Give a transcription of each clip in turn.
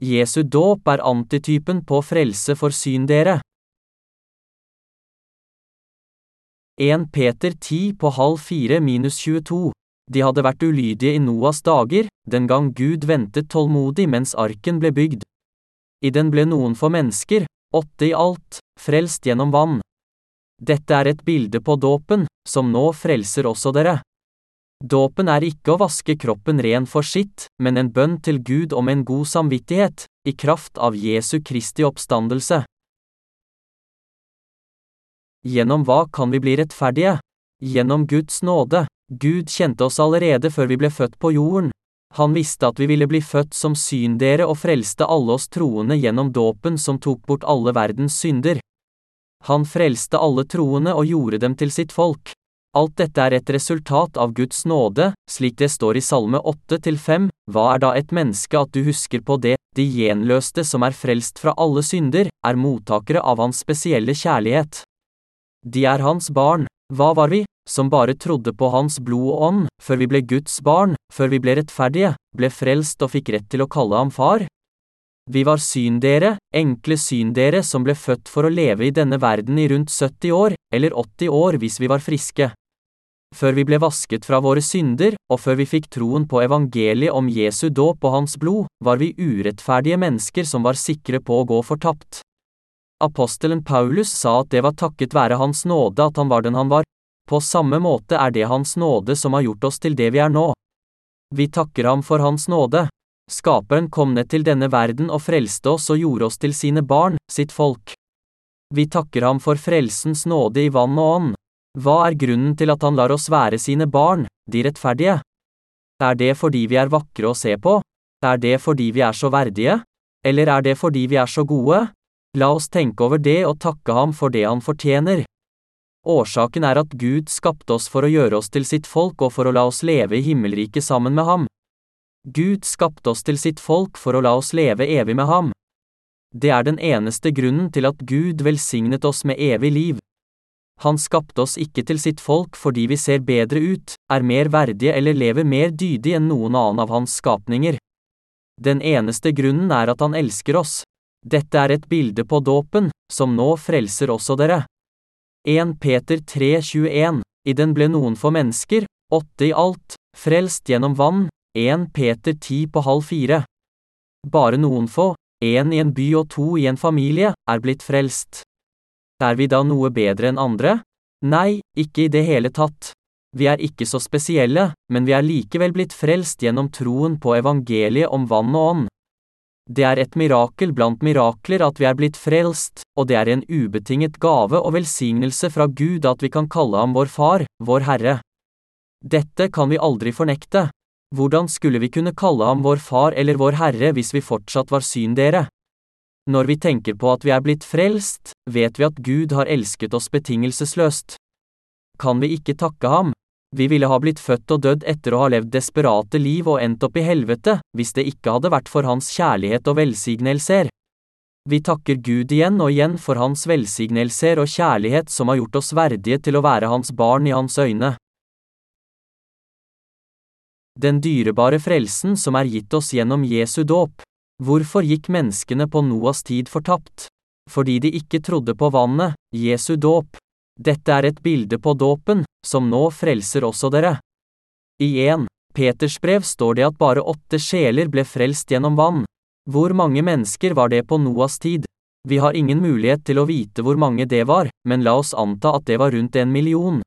Jesu dåp er antitypen på frelse for syndere. 1 Peter 10 på halv fire minus 22. De hadde vært ulydige i Noas dager, den gang Gud ventet tålmodig mens arken ble bygd. I den ble noen for mennesker, åtte i alt, frelst gjennom vann. Dette er et bilde på dåpen, som nå frelser også dere. Dåpen er ikke å vaske kroppen ren for sitt, men en bønn til Gud om en god samvittighet, i kraft av Jesu Kristi oppstandelse. Gjennom hva kan vi bli rettferdige? Gjennom Guds nåde. Gud kjente oss allerede før vi ble født på jorden. Han visste at vi ville bli født som syndere og frelste alle oss troende gjennom dåpen som tok bort alle verdens synder. Han frelste alle troende og gjorde dem til sitt folk. Alt dette er et resultat av Guds nåde, slik det står i Salme 8-5, hva er da et menneske at du husker på det, de gjenløste som er frelst fra alle synder, er mottakere av hans spesielle kjærlighet. De er hans barn, hva var vi, som bare trodde på hans blod og ånd, før vi ble Guds barn, før vi ble rettferdige, ble frelst og fikk rett til å kalle ham far? Vi var syndere, enkle syndere som ble født for å leve i denne verden i rundt 70 år, eller 80 år hvis vi var friske. Før vi ble vasket fra våre synder, og før vi fikk troen på evangeliet om Jesu dåp og hans blod, var vi urettferdige mennesker som var sikre på å gå fortapt. Apostelen Paulus sa at det var takket være Hans nåde at han var den han var. På samme måte er det Hans nåde som har gjort oss til det vi er nå. Vi takker ham for Hans nåde. Skaperen kom ned til denne verden og frelste oss og gjorde oss til sine barn, sitt folk. Vi takker ham for frelsens nåde i vann og ånd. Hva er grunnen til at han lar oss være sine barn, de rettferdige? Er det fordi vi er vakre å se på? Er det fordi vi er så verdige? Eller er det fordi vi er så gode? La oss tenke over det og takke ham for det han fortjener. Årsaken er at Gud skapte oss for å gjøre oss til sitt folk og for å la oss leve i himmelriket sammen med ham. Gud skapte oss til sitt folk for å la oss leve evig med ham. Det er den eneste grunnen til at Gud velsignet oss med evig liv. Han skapte oss ikke til sitt folk fordi vi ser bedre ut, er mer verdige eller lever mer dydig enn noen annen av hans skapninger. Den eneste grunnen er at han elsker oss. Dette er et bilde på dåpen, som nå frelser også dere. 1 Peter 3,21 I den ble noen få mennesker, åtte i alt, frelst gjennom vann, 1 Peter 10 på halv fire. Bare noen få, én i en by og to i en familie, er blitt frelst. Er vi da noe bedre enn andre? Nei, ikke i det hele tatt. Vi er ikke så spesielle, men vi er likevel blitt frelst gjennom troen på evangeliet om vann og ånd. Det er et mirakel blant mirakler at vi er blitt frelst, og det er en ubetinget gave og velsignelse fra Gud at vi kan kalle ham vår Far, vår Herre. Dette kan vi aldri fornekte. Hvordan skulle vi kunne kalle ham vår Far eller vår Herre hvis vi fortsatt var syndere? Når vi tenker på at vi er blitt frelst, vet vi at Gud har elsket oss betingelsesløst. Kan vi ikke takke ham? Vi ville ha blitt født og dødd etter å ha levd desperate liv og endt opp i helvete, hvis det ikke hadde vært for hans kjærlighet og velsignelser. Vi takker Gud igjen og igjen for hans velsignelser og kjærlighet som har gjort oss verdige til å være hans barn i hans øyne. Den dyrebare frelsen som er gitt oss gjennom Jesu dåp. Hvorfor gikk menneskene på Noas tid fortapt? Fordi de ikke trodde på vannet, Jesu dåp. Dette er et bilde på dåpen, som nå frelser også dere. I 1. Peters brev står det at bare åtte sjeler ble frelst gjennom vann. Hvor mange mennesker var det på Noas tid? Vi har ingen mulighet til å vite hvor mange det var, men la oss anta at det var rundt en million.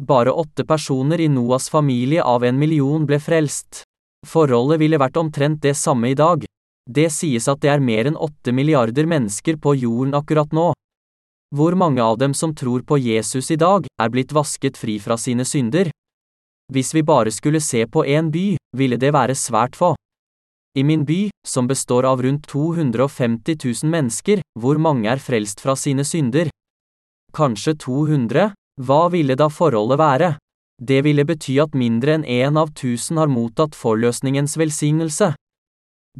Bare åtte personer i Noas familie av en million ble frelst. Forholdet ville vært omtrent det samme i dag. Det sies at det er mer enn åtte milliarder mennesker på jorden akkurat nå. Hvor mange av dem som tror på Jesus i dag, er blitt vasket fri fra sine synder? Hvis vi bare skulle se på én by, ville det være svært få. I min by, som består av rundt 250 000 mennesker, hvor mange er frelst fra sine synder? Kanskje 200? Hva ville da forholdet være? Det ville bety at mindre enn én av tusen har mottatt forløsningens velsignelse.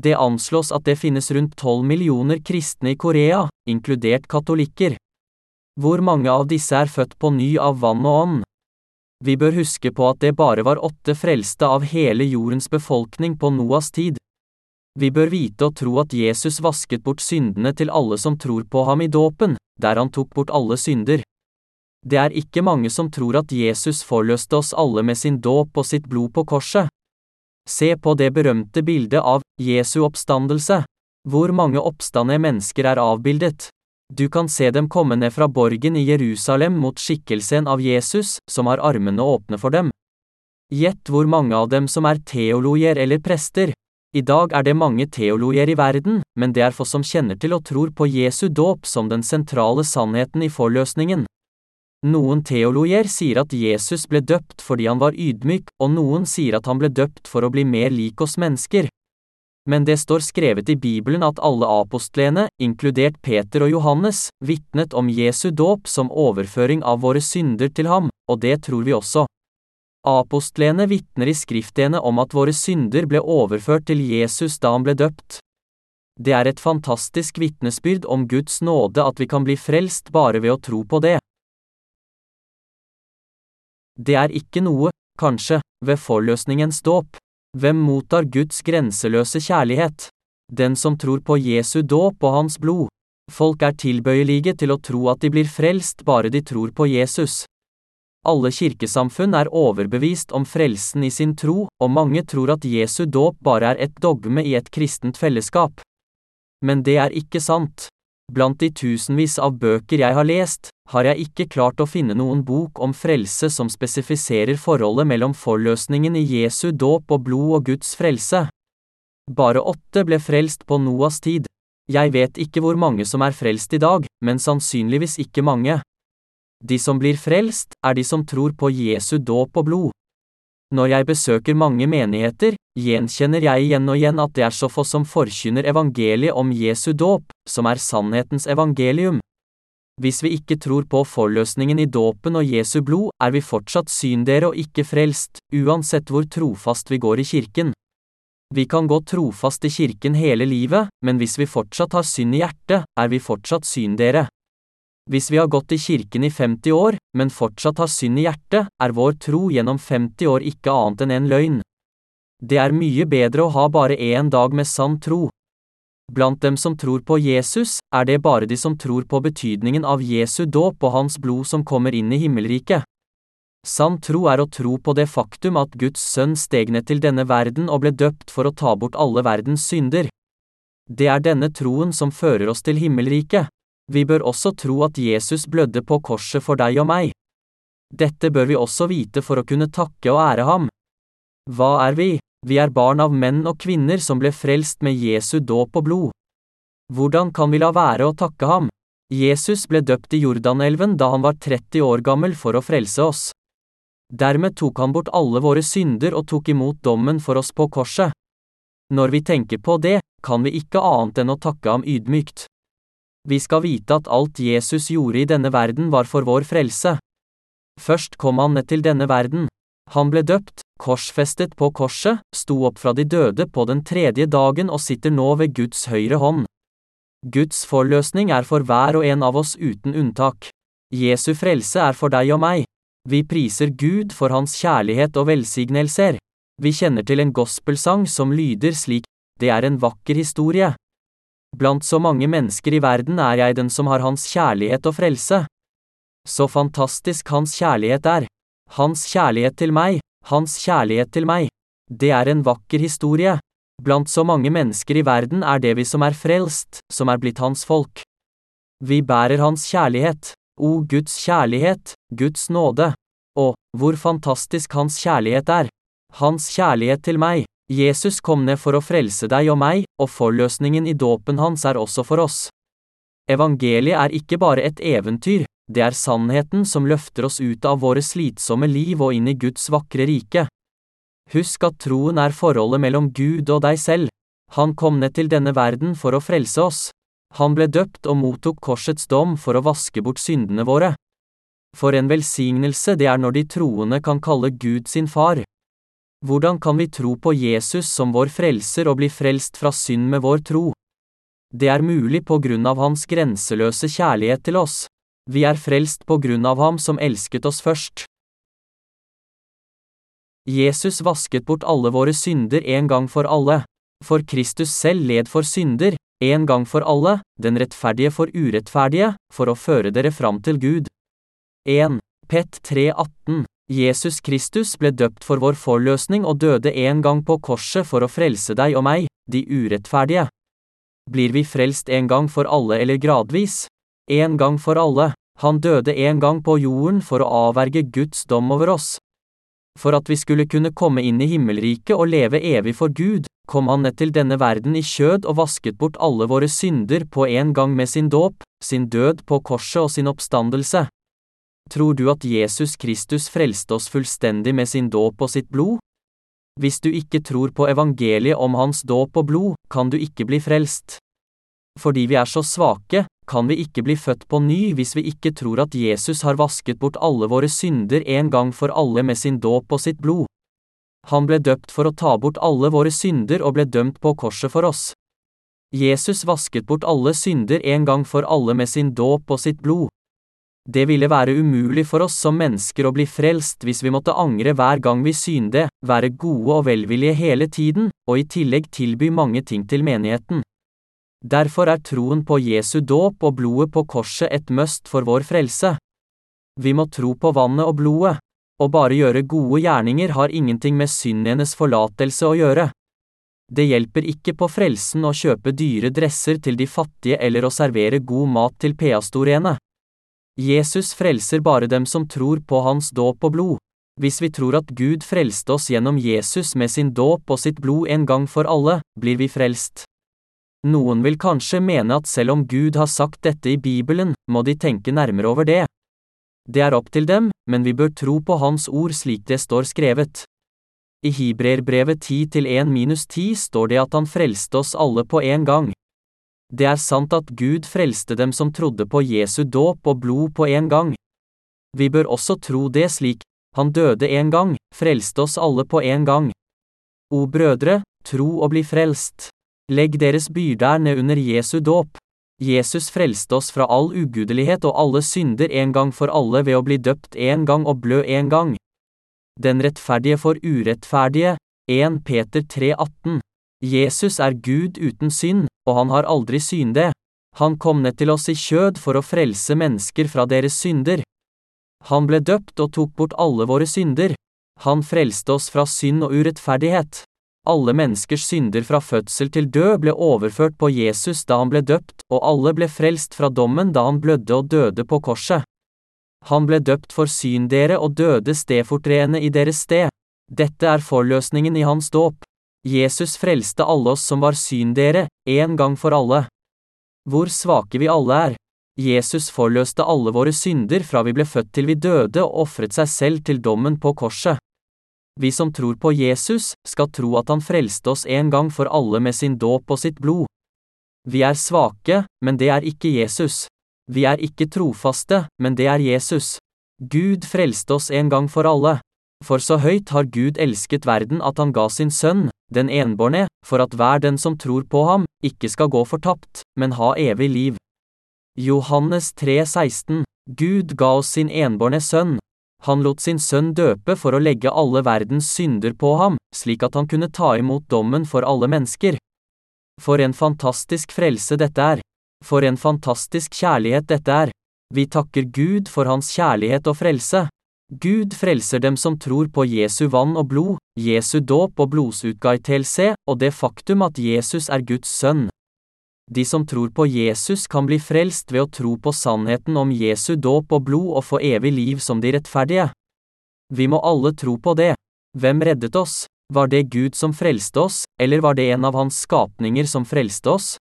Det anslås at det finnes rundt 12 millioner kristne i Korea, inkludert katolikker. Hvor mange av disse er født på ny av vann og ånd? Vi bør huske på at det bare var åtte frelste av hele jordens befolkning på Noas tid. Vi bør vite og tro at Jesus vasket bort syndene til alle som tror på ham i dåpen, der han tok bort alle synder. Det er ikke mange som tror at Jesus forløste oss alle med sin dåp og sitt blod på korset. Se på det berømte bildet av Jesu oppstandelse. Hvor mange oppstande mennesker er avbildet. Du kan se dem komme ned fra borgen i Jerusalem mot skikkelsen av Jesus, som har armene åpne for dem. Gjett hvor mange av dem som er teologer eller prester. I dag er det mange teologer i verden, men det er få som kjenner til og tror på Jesu dåp som den sentrale sannheten i forløsningen. Noen teologer sier at Jesus ble døpt fordi han var ydmyk, og noen sier at han ble døpt for å bli mer lik oss mennesker. Men det står skrevet i Bibelen at alle apostlene, inkludert Peter og Johannes, vitnet om Jesu dåp som overføring av våre synder til ham, og det tror vi også. Apostlene vitner i skriftene om at våre synder ble overført til Jesus da han ble døpt. Det er et fantastisk vitnesbyrd om Guds nåde at vi kan bli frelst bare ved å tro på det. Det er ikke noe, kanskje, ved forløsningens dåp. Hvem mottar Guds grenseløse kjærlighet? Den som tror på Jesu dåp og hans blod. Folk er tilbøyelige til å tro at de blir frelst bare de tror på Jesus. Alle kirkesamfunn er overbevist om frelsen i sin tro, og mange tror at Jesu dåp bare er et dogme i et kristent fellesskap. Men det er ikke sant. Blant de tusenvis av bøker jeg har lest, har jeg ikke klart å finne noen bok om frelse som spesifiserer forholdet mellom forløsningen i Jesu dåp og blod og Guds frelse. Bare åtte ble frelst på Noas tid. Jeg vet ikke hvor mange som er frelst i dag, men sannsynligvis ikke mange. De som blir frelst, er de som tror på Jesu dåp og blod. Når jeg besøker mange menigheter, gjenkjenner jeg igjen og igjen at det er så få som forkynner evangeliet om Jesu dåp, som er sannhetens evangelium. Hvis vi ikke tror på forløsningen i dåpen og Jesu blod, er vi fortsatt syndere og ikke frelst, uansett hvor trofast vi går i kirken. Vi kan gå trofast i kirken hele livet, men hvis vi fortsatt har synd i hjertet, er vi fortsatt syndere. Hvis vi har gått i kirken i 50 år, men fortsatt har synd i hjertet, er vår tro gjennom 50 år ikke annet enn en løgn. Det er mye bedre å ha bare én dag med sann tro. Blant dem som tror på Jesus, er det bare de som tror på betydningen av Jesu dåp og hans blod som kommer inn i himmelriket. Sann tro er å tro på det faktum at Guds sønn steg ned til denne verden og ble døpt for å ta bort alle verdens synder. Det er denne troen som fører oss til himmelriket. Vi bør også tro at Jesus blødde på korset for deg og meg. Dette bør vi også vite for å kunne takke og ære ham. Hva er vi? Vi er barn av menn og kvinner som ble frelst med Jesu dåp og blod. Hvordan kan vi la være å takke ham? Jesus ble døpt i Jordanelven da han var 30 år gammel for å frelse oss. Dermed tok han bort alle våre synder og tok imot dommen for oss på korset. Når vi tenker på det, kan vi ikke annet enn å takke ham ydmykt. Vi skal vite at alt Jesus gjorde i denne verden var for vår frelse. Først kom han ned til denne verden. Han ble døpt, korsfestet på korset, sto opp fra de døde på den tredje dagen og sitter nå ved Guds høyre hånd. Guds forløsning er for hver og en av oss uten unntak. Jesu frelse er for deg og meg. Vi priser Gud for hans kjærlighet og velsignelser. Vi kjenner til en gospelsang som lyder slik, det er en vakker historie. Blant så mange mennesker i verden er jeg den som har hans kjærlighet og frelse. Så fantastisk hans kjærlighet er. Hans kjærlighet til meg, hans kjærlighet til meg. Det er en vakker historie. Blant så mange mennesker i verden er det vi som er frelst, som er blitt hans folk. Vi bærer hans kjærlighet. O Guds kjærlighet, Guds nåde. Og, hvor fantastisk hans kjærlighet er. Hans kjærlighet til meg. Jesus kom ned for å frelse deg og meg, og forløsningen i dåpen hans er også for oss. Evangeliet er ikke bare et eventyr, det er sannheten som løfter oss ut av våre slitsomme liv og inn i Guds vakre rike. Husk at troen er forholdet mellom Gud og deg selv. Han kom ned til denne verden for å frelse oss. Han ble døpt og mottok korsets dom for å vaske bort syndene våre. For en velsignelse det er når de troende kan kalle Gud sin far. Hvordan kan vi tro på Jesus som vår frelser og bli frelst fra synd med vår tro? Det er mulig på grunn av hans grenseløse kjærlighet til oss. Vi er frelst på grunn av ham som elsket oss først. Jesus vasket bort alle våre synder en gang for alle. For Kristus selv led for synder, en gang for alle, den rettferdige for urettferdige, for å føre dere fram til Gud. 1. Pet 3,18 Jesus Kristus ble døpt for vår forløsning og døde en gang på korset for å frelse deg og meg, de urettferdige. Blir vi frelst en gang for alle eller gradvis? En gang for alle. Han døde en gang på jorden for å avverge Guds dom over oss. For at vi skulle kunne komme inn i himmelriket og leve evig for Gud, kom han ned til denne verden i kjød og vasket bort alle våre synder på en gang med sin dåp, sin død på korset og sin oppstandelse. Tror du at Jesus Kristus frelste oss fullstendig med sin dåp og sitt blod? Hvis du ikke tror på evangeliet om hans dåp og blod, kan du ikke bli frelst. Fordi vi er så svake, kan vi ikke bli født på ny hvis vi ikke tror at Jesus har vasket bort alle våre synder en gang for alle med sin dåp og sitt blod. Han ble døpt for å ta bort alle våre synder og ble dømt på korset for oss. Jesus vasket bort alle synder en gang for alle med sin dåp og sitt blod. Det ville være umulig for oss som mennesker å bli frelst hvis vi måtte angre hver gang vi synde, være gode og velvillige hele tiden, og i tillegg tilby mange ting til menigheten. Derfor er troen på Jesu dåp og blodet på korset et must for vår frelse. Vi må tro på vannet og blodet. Å bare gjøre gode gjerninger har ingenting med syndenes forlatelse å gjøre. Det hjelper ikke på frelsen å kjøpe dyre dresser til de fattige eller å servere god mat til peastorene. Jesus frelser bare dem som tror på hans dåp og blod. Hvis vi tror at Gud frelste oss gjennom Jesus med sin dåp og sitt blod en gang for alle, blir vi frelst. Noen vil kanskje mene at selv om Gud har sagt dette i Bibelen, må de tenke nærmere over det. Det er opp til dem, men vi bør tro på Hans ord slik det står skrevet. I Hibreerbrevet 10 til 1-10 står det at han frelste oss alle på en gang. Det er sant at Gud frelste dem som trodde på Jesu dåp og blod på en gang. Vi bør også tro det slik, han døde en gang, frelste oss alle på en gang. O brødre, tro og bli frelst. Legg deres byrder ned under Jesu dåp. Jesus frelste oss fra all ugudelighet og alle synder en gang for alle ved å bli døpt en gang og blø en gang. Den rettferdige for urettferdige, 1 Peter 3,18. Jesus er Gud uten synd, og han har aldri synde. Han kom ned til oss i kjød for å frelse mennesker fra deres synder. Han ble døpt og tok bort alle våre synder. Han frelste oss fra synd og urettferdighet. Alle menneskers synder fra fødsel til død ble overført på Jesus da han ble døpt, og alle ble frelst fra dommen da han blødde og døde på korset. Han ble døpt for syn dere og døde stedfortredende i deres sted. Dette er forløsningen i hans dåp. Jesus frelste alle oss som var syn dere, en gang for alle. Hvor svake vi alle er. Jesus forløste alle våre synder fra vi ble født til vi døde og ofret seg selv til dommen på korset. Vi som tror på Jesus, skal tro at han frelste oss en gang for alle med sin dåp og sitt blod. Vi er svake, men det er ikke Jesus. Vi er ikke trofaste, men det er Jesus. Gud frelste oss en gang for alle. For så høyt har Gud elsket verden at han ga sin sønn, den enbårne, for at hver den som tror på ham, ikke skal gå fortapt, men ha evig liv. Johannes 3,16 Gud ga oss sin enbårne sønn, han lot sin sønn døpe for å legge alle verdens synder på ham, slik at han kunne ta imot dommen for alle mennesker. For en fantastisk frelse dette er! For en fantastisk kjærlighet dette er! Vi takker Gud for hans kjærlighet og frelse. Gud frelser dem som tror på Jesu vann og blod, Jesu dåp og blodsutgaitelse, og det faktum at Jesus er Guds sønn. De som tror på Jesus kan bli frelst ved å tro på sannheten om Jesu dåp og blod og få evig liv som de rettferdige. Vi må alle tro på det. Hvem reddet oss? Var det Gud som frelste oss, eller var det en av hans skapninger som frelste oss?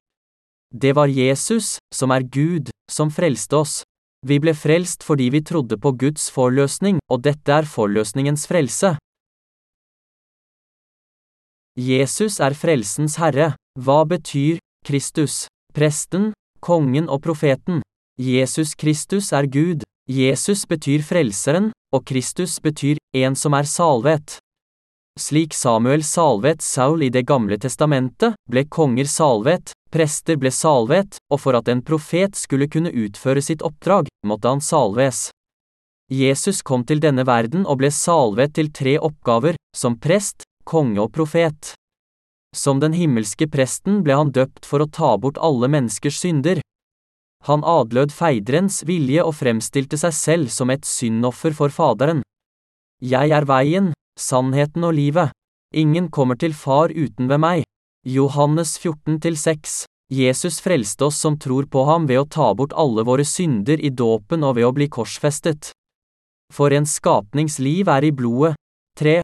Det var Jesus, som er Gud, som frelste oss. Vi ble frelst fordi vi trodde på Guds forløsning, og dette er forløsningens frelse. Jesus er frelsens herre. Hva betyr Kristus, presten, kongen og profeten. Jesus Kristus er Gud. Jesus betyr frelseren, og Kristus betyr en som er salvet. Slik Samuel salvet Saul i Det gamle testamentet, ble konger salvet, prester ble salvet, og for at en profet skulle kunne utføre sitt oppdrag, måtte han salves. Jesus kom til denne verden og ble salvet til tre oppgaver, som prest, konge og profet. Som den himmelske presten ble han døpt for å ta bort alle menneskers synder. Han adlød Feiderens vilje og fremstilte seg selv som et syndoffer for Faderen. Jeg er veien, sannheten og livet. Ingen kommer til Far uten ved meg. Johannes 14-6 Jesus frelste oss som tror på ham ved å ta bort alle våre synder i dåpen og ved å bli korsfestet. For en skapningsliv er i blodet. 3.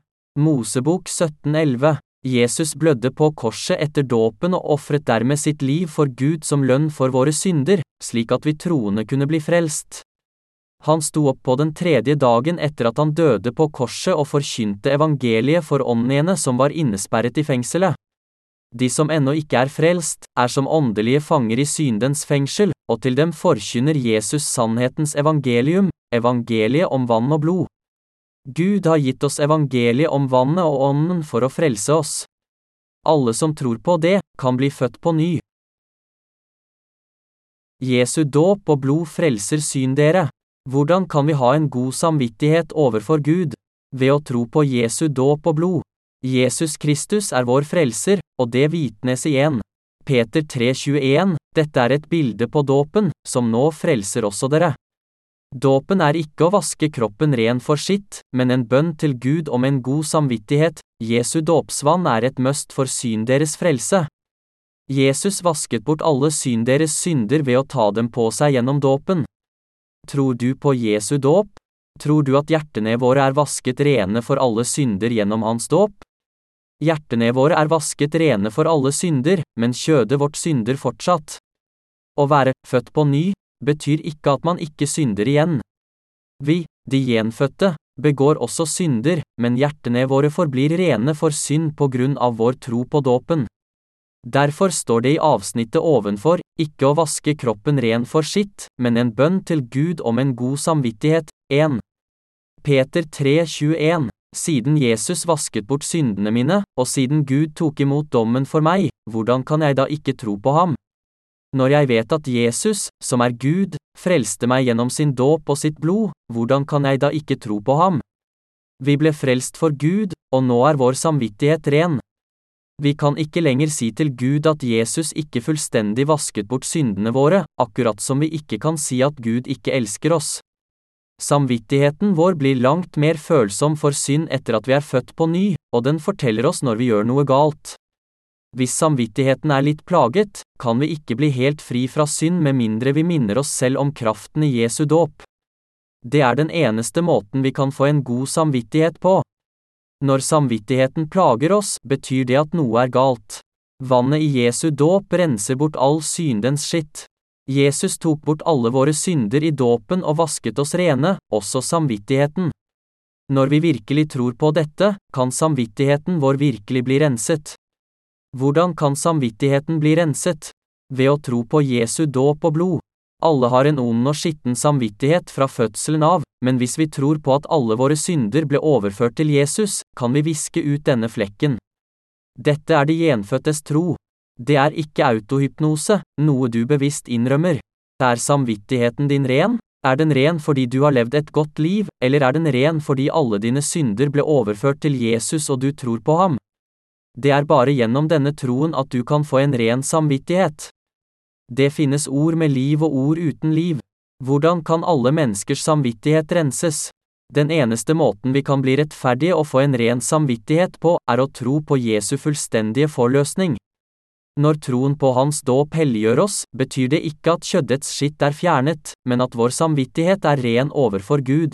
Mosebok 1711 Jesus blødde på korset etter dåpen og ofret dermed sitt liv for Gud som lønn for våre synder, slik at vi troende kunne bli frelst. Han sto opp på den tredje dagen etter at han døde på korset og forkynte evangeliet for åndene som var innesperret i fengselet. De som ennå ikke er frelst, er som åndelige fanger i syndens fengsel, og til dem forkynner Jesus sannhetens evangelium, evangeliet om vann og blod. Gud har gitt oss evangeliet om vannet og ånden for å frelse oss. Alle som tror på det, kan bli født på ny. Jesu dåp og blod frelser syn dere. Hvordan kan vi ha en god samvittighet overfor Gud? Ved å tro på Jesu dåp og blod. Jesus Kristus er vår frelser, og det vitnes igjen. Peter 3,21, dette er et bilde på dåpen, som nå frelser også dere. Dåpen er ikke å vaske kroppen ren for sitt, men en bønn til Gud om en god samvittighet, Jesu dåpsvann er et møst for syn deres frelse. Jesus vasket bort alle syn deres synder ved å ta dem på seg gjennom dåpen. Tror du på Jesu dåp? Tror du at hjertene våre er vasket rene for alle synder gjennom hans dåp? Hjertene våre er vasket rene for alle synder, men kjødet vårt synder fortsatt. Å være født på ny betyr ikke at man ikke synder igjen. Vi, de gjenfødte, begår også synder, men hjertene våre forblir rene for synd på grunn av vår tro på dåpen. Derfor står det i avsnittet ovenfor, ikke å vaske kroppen ren for sitt, men en bønn til Gud om en god samvittighet, 1. Peter 3,21 Siden Jesus vasket bort syndene mine, og siden Gud tok imot dommen for meg, hvordan kan jeg da ikke tro på ham? Når jeg vet at Jesus, som er Gud, frelste meg gjennom sin dåp og sitt blod, hvordan kan jeg da ikke tro på ham? Vi ble frelst for Gud, og nå er vår samvittighet ren. Vi kan ikke lenger si til Gud at Jesus ikke fullstendig vasket bort syndene våre, akkurat som vi ikke kan si at Gud ikke elsker oss. Samvittigheten vår blir langt mer følsom for synd etter at vi er født på ny, og den forteller oss når vi gjør noe galt. Hvis samvittigheten er litt plaget, kan vi ikke bli helt fri fra synd med mindre vi minner oss selv om kraften i Jesu dåp. Det er den eneste måten vi kan få en god samvittighet på. Når samvittigheten plager oss, betyr det at noe er galt. Vannet i Jesu dåp renser bort all syndens skitt. Jesus tok bort alle våre synder i dåpen og vasket oss rene, også samvittigheten. Når vi virkelig tror på dette, kan samvittigheten vår virkelig bli renset. Hvordan kan samvittigheten bli renset? Ved å tro på Jesu dåp og blod. Alle har en ond og skitten samvittighet fra fødselen av, men hvis vi tror på at alle våre synder ble overført til Jesus, kan vi viske ut denne flekken. Dette er de gjenfødtes tro. Det er ikke autohypnose, noe du bevisst innrømmer. Er samvittigheten din ren? Er den ren fordi du har levd et godt liv, eller er den ren fordi alle dine synder ble overført til Jesus og du tror på ham? Det er bare gjennom denne troen at du kan få en ren samvittighet. Det finnes ord med liv og ord uten liv. Hvordan kan alle menneskers samvittighet renses? Den eneste måten vi kan bli rettferdige og få en ren samvittighet på, er å tro på Jesu fullstendige forløsning. Når troen på hans dåp helliggjør oss, betyr det ikke at kjøddets skitt er fjernet, men at vår samvittighet er ren overfor Gud.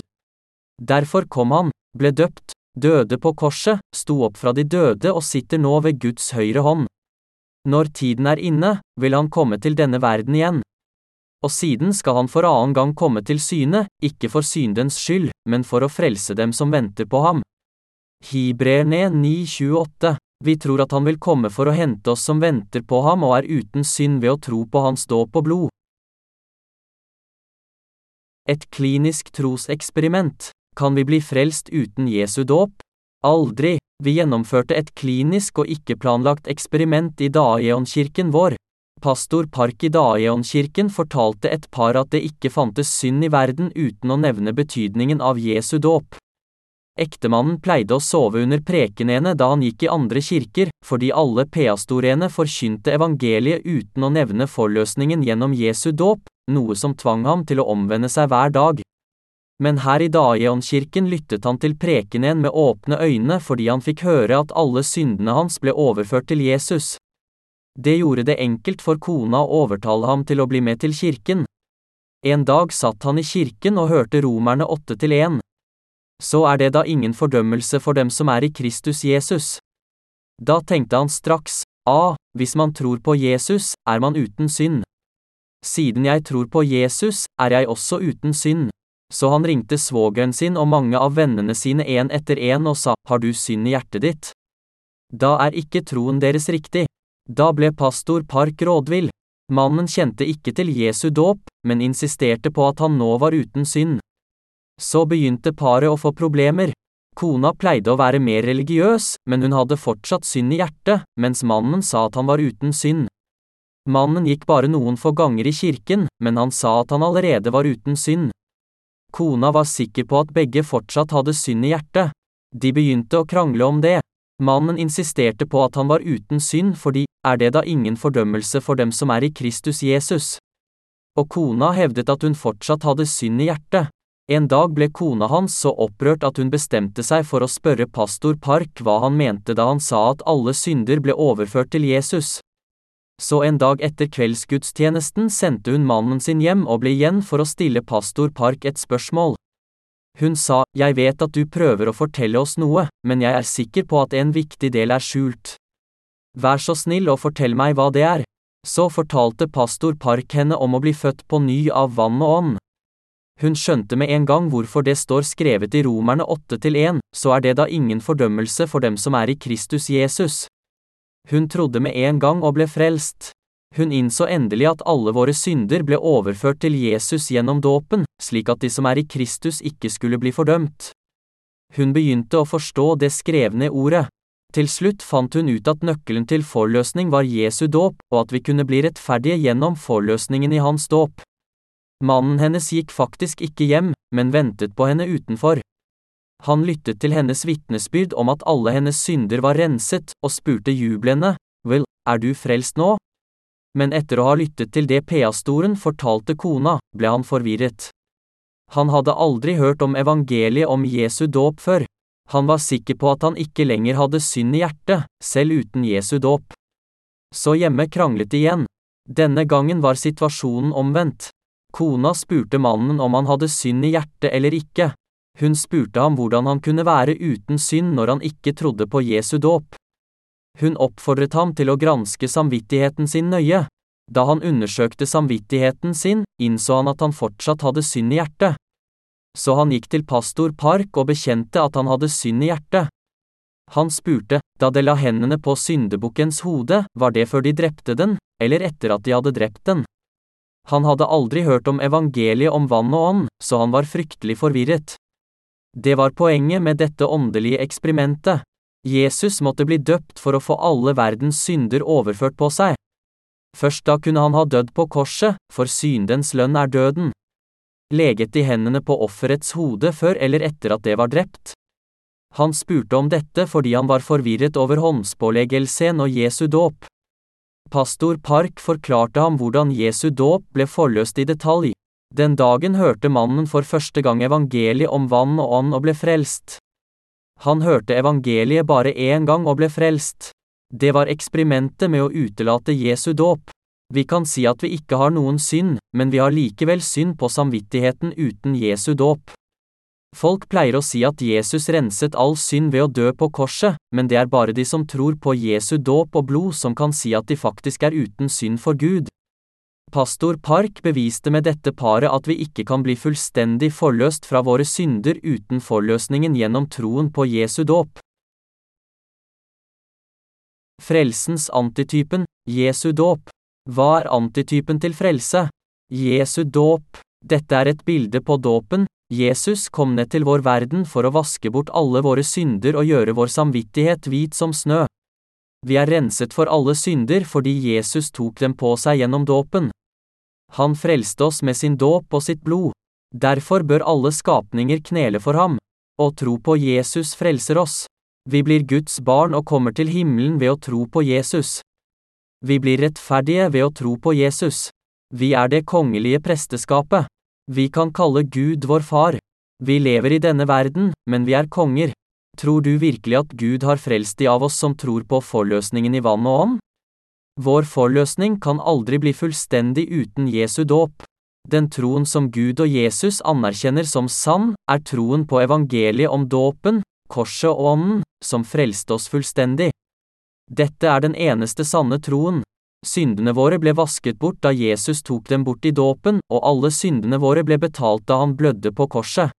Derfor kom han, ble døpt, døde på korset, sto opp fra de døde og sitter nå ved Guds høyre hånd. Når tiden er inne, vil han komme til denne verden igjen. Og siden skal han for annen gang komme til syne, ikke for syndens skyld, men for å frelse dem som venter på ham. Hibreerne 9,28 Vi tror at han vil komme for å hente oss som venter på ham og er uten synd ved å tro på hans dåp og blod. Et klinisk troseksperiment. Kan vi bli frelst uten Jesu dåp? Aldri. Vi gjennomførte et klinisk og ikke-planlagt eksperiment i Daeon-kirken vår. Pastor Park i Daeon-kirken fortalte et par at det ikke fantes synd i verden uten å nevne betydningen av Jesu dåp. Ektemannen pleide å sove under prekenene da han gikk i andre kirker, fordi alle peastorene forkynte evangeliet uten å nevne forløsningen gjennom Jesu dåp, noe som tvang ham til å omvende seg hver dag. Men her i Daeon-kirken lyttet han til prekenen med åpne øyne fordi han fikk høre at alle syndene hans ble overført til Jesus. Det gjorde det enkelt for kona å overtale ham til å bli med til kirken. En dag satt han i kirken og hørte Romerne åtte til én så er det da ingen fordømmelse for dem som er i Kristus Jesus. Da tenkte han straks, ah, hvis man tror på Jesus, er man uten synd. Siden jeg tror på Jesus, er jeg også uten synd. Så han ringte svogeren sin og mange av vennene sine en etter en og sa, har du synd i hjertet ditt? Da er ikke troen deres riktig. Da ble pastor Park rådvill. Mannen kjente ikke til Jesu dåp, men insisterte på at han nå var uten synd. Så begynte paret å få problemer. Kona pleide å være mer religiøs, men hun hadde fortsatt synd i hjertet, mens mannen sa at han var uten synd. Mannen gikk bare noen få ganger i kirken, men han sa at han allerede var uten synd. Kona var sikker på at begge fortsatt hadde synd i hjertet. De begynte å krangle om det. Mannen insisterte på at han var uten synd fordi, er det da ingen fordømmelse for dem som er i Kristus Jesus? Og kona hevdet at hun fortsatt hadde synd i hjertet. En dag ble kona hans så opprørt at hun bestemte seg for å spørre pastor Park hva han mente da han sa at alle synder ble overført til Jesus. Så en dag etter kveldsgudstjenesten sendte hun mannen sin hjem og ble igjen for å stille pastor Park et spørsmål. Hun sa, Jeg vet at du prøver å fortelle oss noe, men jeg er sikker på at en viktig del er skjult. Vær så snill og fortell meg hva det er. Så fortalte pastor Park henne om å bli født på ny av vann og ånd. Hun skjønte med en gang hvorfor det står skrevet i Romerne 8-1, så er det da ingen fordømmelse for dem som er i Kristus Jesus. Hun trodde med en gang og ble frelst. Hun innså endelig at alle våre synder ble overført til Jesus gjennom dåpen, slik at de som er i Kristus ikke skulle bli fordømt. Hun begynte å forstå det skrevne ordet. Til slutt fant hun ut at nøkkelen til forløsning var Jesu dåp, og at vi kunne bli rettferdige gjennom forløsningen i hans dåp. Mannen hennes gikk faktisk ikke hjem, men ventet på henne utenfor. Han lyttet til hennes vitnesbyrd om at alle hennes synder var renset, og spurte jublende, vel, er du frelst nå? Men etter å ha lyttet til det peastoren fortalte kona, ble han forvirret. Han hadde aldri hørt om evangeliet om Jesu dåp før. Han var sikker på at han ikke lenger hadde synd i hjertet, selv uten Jesu dåp. Så hjemme kranglet igjen. Denne gangen var situasjonen omvendt. Kona spurte mannen om han hadde synd i hjertet eller ikke. Hun spurte ham hvordan han kunne være uten synd når han ikke trodde på Jesu dåp. Hun oppfordret ham til å granske samvittigheten sin nøye. Da han undersøkte samvittigheten sin, innså han at han fortsatt hadde synd i hjertet. Så han gikk til pastor Park og bekjente at han hadde synd i hjertet. Han spurte, da de la hendene på syndebukkens hode, var det før de drepte den, eller etter at de hadde drept den? Han hadde aldri hørt om evangeliet om vann og ånd, så han var fryktelig forvirret. Det var poenget med dette åndelige eksperimentet. Jesus måtte bli døpt for å få alle verdens synder overført på seg. Først da kunne han ha dødd på korset, for syndens lønn er døden. Leget de hendene på offerets hode før eller etter at det var drept? Han spurte om dette fordi han var forvirret over håndspåleggelsen og Jesu dåp. Pastor Park forklarte ham hvordan Jesu dåp ble forløst i detalj. Den dagen hørte mannen for første gang evangeliet om vann og ånd og ble frelst. Han hørte evangeliet bare én gang og ble frelst. Det var eksperimentet med å utelate Jesu dåp. Vi kan si at vi ikke har noen synd, men vi har likevel synd på samvittigheten uten Jesu dåp. Folk pleier å si at Jesus renset all synd ved å dø på korset, men det er bare de som tror på Jesu dåp og blod som kan si at de faktisk er uten synd for Gud. Pastor Park beviste med dette paret at vi ikke kan bli fullstendig forløst fra våre synder uten forløsningen gjennom troen på Jesu dåp. Frelsens antitypen, Jesu dåp. Hva er antitypen til frelse? Jesu dåp. Dette er et bilde på dåpen, Jesus kom ned til vår verden for å vaske bort alle våre synder og gjøre vår samvittighet hvit som snø. Vi er renset for alle synder fordi Jesus tok dem på seg gjennom dåpen. Han frelste oss med sin dåp og sitt blod. Derfor bør alle skapninger knele for ham. Å tro på Jesus frelser oss. Vi blir Guds barn og kommer til himmelen ved å tro på Jesus. Vi blir rettferdige ved å tro på Jesus. Vi er det kongelige presteskapet. Vi kan kalle Gud vår far. Vi lever i denne verden, men vi er konger. Tror du virkelig at Gud har frelst de av oss som tror på forløsningen i vann og ånd? Vår forløsning kan aldri bli fullstendig uten Jesu dåp. Den troen som Gud og Jesus anerkjenner som sann, er troen på evangeliet om dåpen, korset og ånden, som frelste oss fullstendig. Dette er den eneste sanne troen. Syndene våre ble vasket bort da Jesus tok dem bort i dåpen, og alle syndene våre ble betalt da han blødde på korset.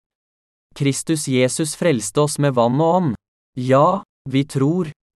Kristus Jesus frelste oss med vann og ånd. Ja, vi tror,